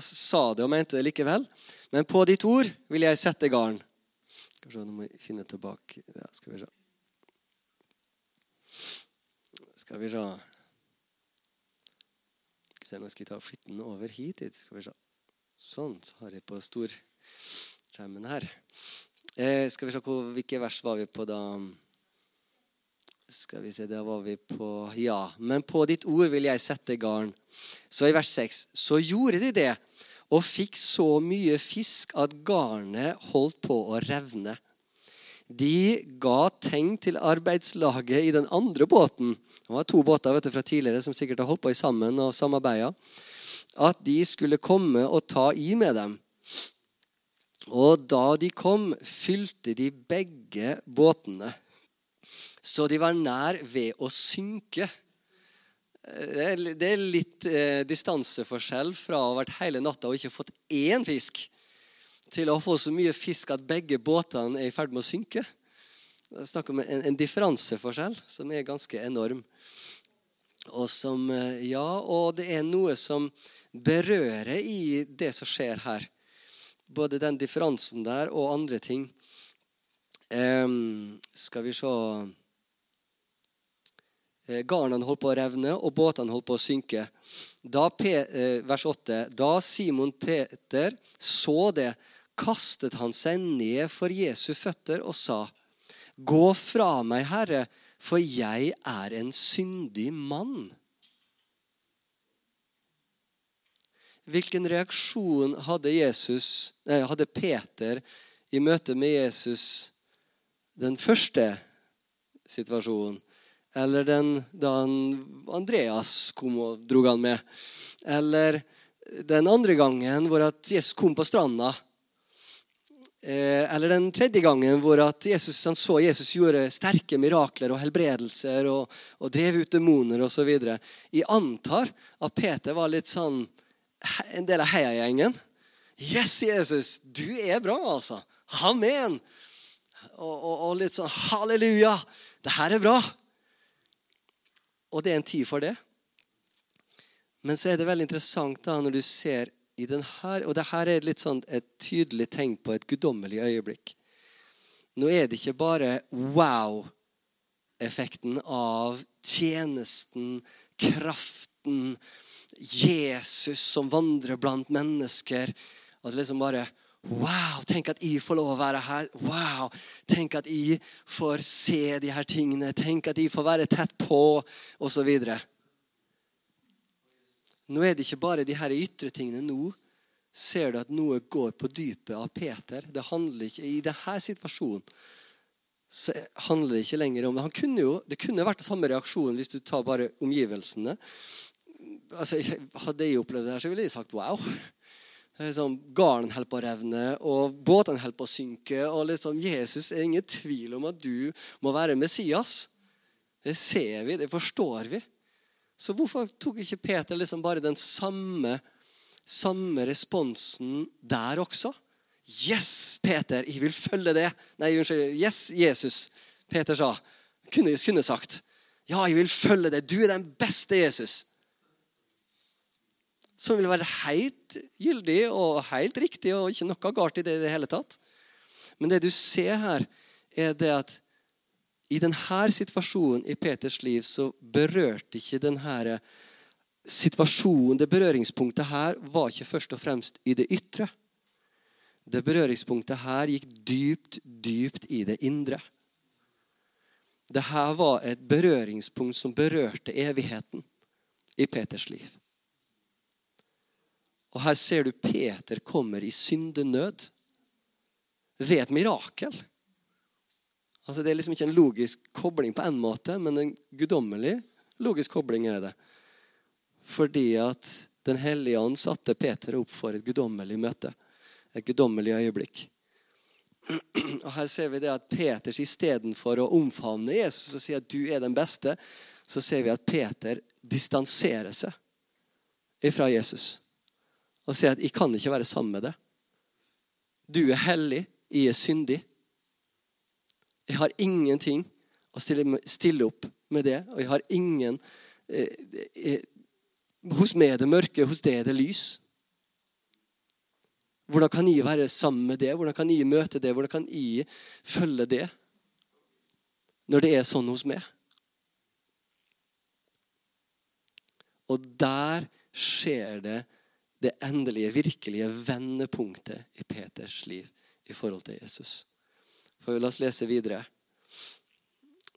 sa det og mente det likevel. Men på ditt ord vil jeg sette garn. Skal vi se, Nå må jeg finne tilbake ja, Skal vi se. Skal vi se Nå skal jeg ta flytte den over hit. Skal vi se. Sånn, så har jeg på storskjermen her. Eh, skal vi se Hvilke vers var vi på da? Skal vi se, Der var vi på Ja. Men på ditt ord vil jeg sette garn. Så i vers 6. Så gjorde de det, og fikk så mye fisk at garnet holdt på å revne. De ga tegn til arbeidslaget i den andre båten. Det var to båter vet du, fra tidligere som sikkert har holdt på i sammen og samarbeida. At de skulle komme og ta i med dem. Og da de kom, fylte de begge båtene, så de var nær ved å synke. Det er litt eh, distanseforskjell fra å ha vært hele natta og ikke fått én fisk, til å få så mye fisk at begge båtene er i ferd med å synke. Det er snakk om en, en differanseforskjell som er ganske enorm. Og, som, eh, ja, og det er noe som berører i det som skjer her både den differansen der og andre ting. Um, skal vi se garnene holdt på å revne, og båtene holdt på å synke. Da, eh, vers 8. Da Simon Peter så det, kastet han seg ned for Jesu føtter og sa, Gå fra meg, Herre, for jeg er en syndig mann. Hvilken reaksjon hadde, Jesus, nei, hadde Peter i møte med Jesus den første situasjonen? Eller den da Andreas kom og dro han med? Eller den andre gangen hvor at Jesus kom på stranda? Eh, eller den tredje gangen hvor at Jesus, han så Jesus gjorde sterke mirakler og helbredelser og, og drev ut demoner osv. Jeg antar at Peter var litt sånn en del av heiagjengen. Yes, Jesus, du er bra, altså. Amen. Og, og, og litt sånn halleluja. Det her er bra. Og det er en tid for det. Men så er det veldig interessant da når du ser i den her, Og det her er litt sånn et tydelig tegn på et guddommelig øyeblikk. Nå er det ikke bare wow-effekten av tjenesten, kraften, Jesus som vandrer blant mennesker. At det liksom bare Wow, tenk at jeg får lov å være her. Wow, Tenk at jeg får se de her tingene. Tenk at jeg får være tett på, osv. Nå er det ikke bare de her ytre tingene. Nå ser du at noe går på dypet av Peter. Det handler ikke, I denne situasjonen så handler det ikke lenger om det. Kunne jo, det kunne vært samme reaksjonen hvis du tar bare omgivelsene. Altså, hadde jeg opplevd det her, så ville jeg sagt wow liksom, garnen holder på å revne, og båtene holder på å synke. og liksom, Jesus er ingen tvil om at du må være Messias. Det ser vi, det forstår vi. Så hvorfor tok ikke Peter liksom bare den samme, samme responsen der også? Yes, Peter, jeg vil følge det. Nei, unnskyld. Yes, Jesus, Peter sa. Kunne, kunne sagt. Ja, jeg vil følge det. Du er den beste Jesus som vil være helt gyldig og helt riktig og ikke noe galt i det i det hele tatt. Men det du ser her, er det at i denne situasjonen i Peters liv så berørte ikke denne situasjonen, det berøringspunktet her, var ikke først og fremst i det ytre. Det berøringspunktet her gikk dypt, dypt i det indre. Dette var et berøringspunkt som berørte evigheten i Peters liv. Og her ser du Peter kommer i syndenød ved et mirakel. Altså Det er liksom ikke en logisk kobling på en måte, men en guddommelig logisk kobling er det. Fordi at Den hellige ånd satte Peter opp for et guddommelig møte. Et guddommelig øyeblikk. <clears throat> Og Her ser vi det at Peters istedenfor å omfavne Jesus og si at du er den beste, så ser vi at Peter distanserer seg ifra Jesus og sier at 'jeg kan ikke være sammen med deg'. Du er hellig, jeg er syndig. Jeg har ingenting å stille, opp med det, og jeg har ingen eh, eh, Hos meg er det mørke, hos deg er det lys. Hvordan kan jeg være sammen med det? Hvordan kan jeg møte det? Hvordan kan jeg følge det? Når det er sånn hos meg. Og der skjer det det endelige, virkelige vendepunktet i Peters liv i forhold til Jesus. For La oss lese videre.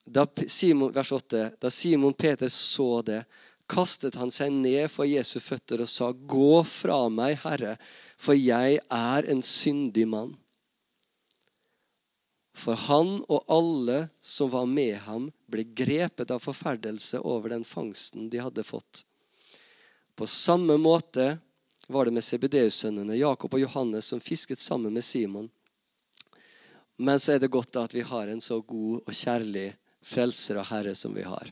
Da Simon, vers 8. Da Simon Peter så det, kastet han seg ned for Jesu føtter og sa, Gå fra meg, Herre, for jeg er en syndig mann. For han og alle som var med ham, ble grepet av forferdelse over den fangsten de hadde fått. På samme måte var det med CBDU-sønnene Jakob og Johannes som fisket sammen med Simon. Men så er det godt at vi har en så god og kjærlig frelser og herre som vi har.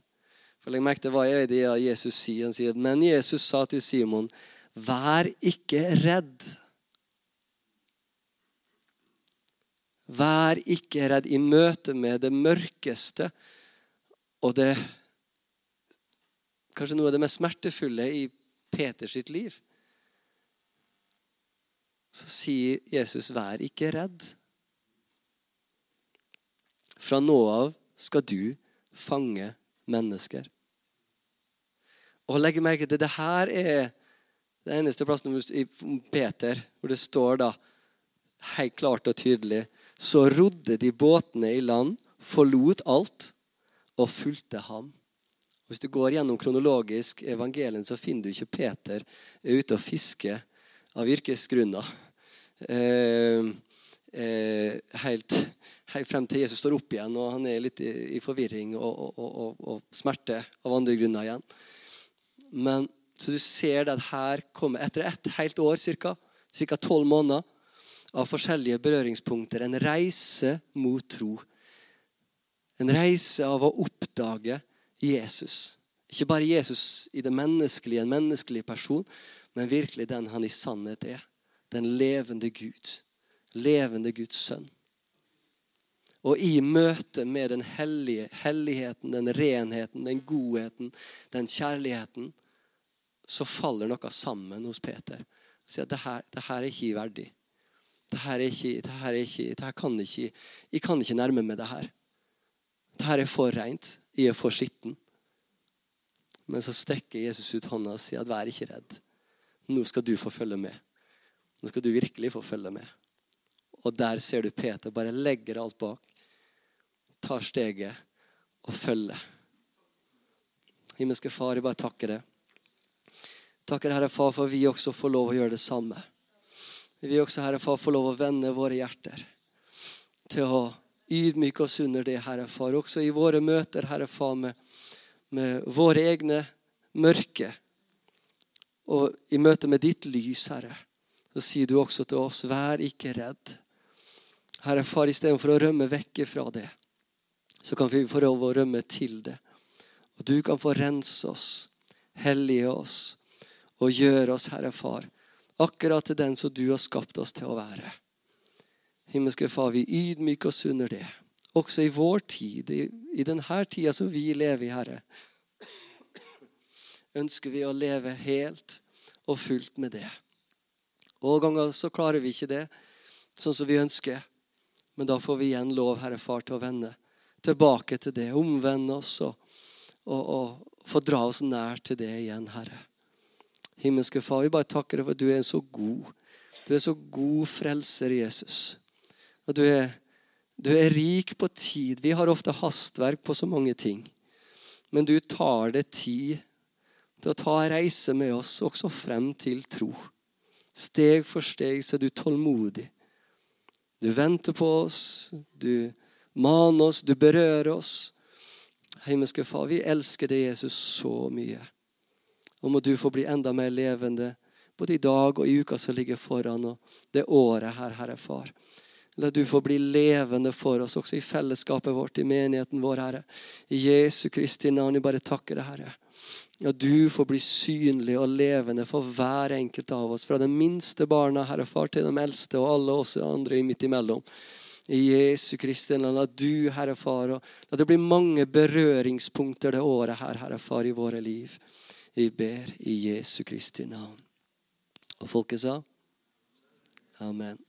For legg merke til hva er det Jesus sier. Han sier, Men Jesus sa til Simon, vær ikke redd. Vær ikke redd i møte med det mørkeste og det Kanskje noe av det mest smertefulle i Peters liv så sier Jesus, 'Vær ikke redd'. Fra nå av skal du fange mennesker. Og legg merke til det her er det eneste plassen i Peter hvor det står da helt klart og tydelig Så rodde de båtene i land, forlot alt og fulgte ham. Hvis du går gjennom kronologisk evangelien, så finner du ikke Peter ute og fisker av yrkesgrunner. Eh, eh, helt, helt, frem til Jesus står opp igjen, og han er litt i, i forvirring og, og, og, og, smerte av andre grunner igjen. Men så du ser det at her kommer, etter et helt år ca., tolv måneder, av forskjellige berøringspunkter, en reise mot tro. En reise av å oppdage Jesus. Ikke bare Jesus i det menneskelige, en menneskelig person, men virkelig den han i sannhet er. Den levende Gud. Levende Guds sønn. Og i møte med den hellige, helligheten, den renheten, den godheten, den kjærligheten, så faller noe sammen hos Peter. Han Sier at det her, er ikke verdig. Det her, er ikke, det her, er ikke, det her kan ikke, Jeg kan ikke nærme meg det her. Det her er for rent. Jeg er for skitten. Men så strekker Jesus ut hånda og sier at vær ikke redd. Nå skal du få følge med. Nå skal du virkelig få følge med. Og der ser du Peter bare legger alt bak, tar steget og følger. Himmelske Far, jeg bare takker deg. Takker Herre Far for vi også får lov å gjøre det samme. Vi også, Herre Far, får lov å vende våre hjerter til å ydmyke oss under det, Herre Far. Også i våre møter, Herre Far, med, med våre egne mørke. Og i møte med ditt lys, Herre, så sier du også til oss, vær ikke redd. Herre Far, istedenfor å rømme vekk fra det, så kan vi få lov å rømme til det. Og du kan få rense oss, hellige oss og gjøre oss, Herre Far, akkurat til den som du har skapt oss til å være. Himmelske Far, vi ydmyker oss under det. Også i vår tid, i, i denne tida som vi lever i, Herre, ønsker vi å leve helt og fullt med det. Og ganger så klarer vi ikke det sånn som vi ønsker. Men da får vi igjen lov, Herre Far, til å vende tilbake til det. Omvende oss og, og, og få dra oss nær til det igjen, Herre. Himmelske Far, vi bare takker deg for at du er så god. Du er så god frelser, Jesus. Og du er, du er rik på tid. Vi har ofte hastverk på så mange ting. Men du tar det tid til å ta reise med oss også frem til tro. Steg for steg så er du tålmodig. Du venter på oss, du maner oss, du berører oss. Himmelske Far, vi elsker deg, Jesus, så mye. Og må du få bli enda mer levende både i dag og i uka som ligger foran, og det året her, Herre Far. La du få bli levende for oss også i fellesskapet vårt, i menigheten vår, Herre. I Jesu Kristi navn, vi bare takker deg, Herre. Ja, du får bli synlig og levende for hver enkelt av oss. Fra det minste barna, Herre Far, til de eldste og alle oss andre midt imellom. I Jesu Kristi navn, la du, Herre Far, og la det bli mange berøringspunkter det året her, Herre Far, i våre liv. Vi ber i Jesu Kristi navn. Og folket sa? Amen.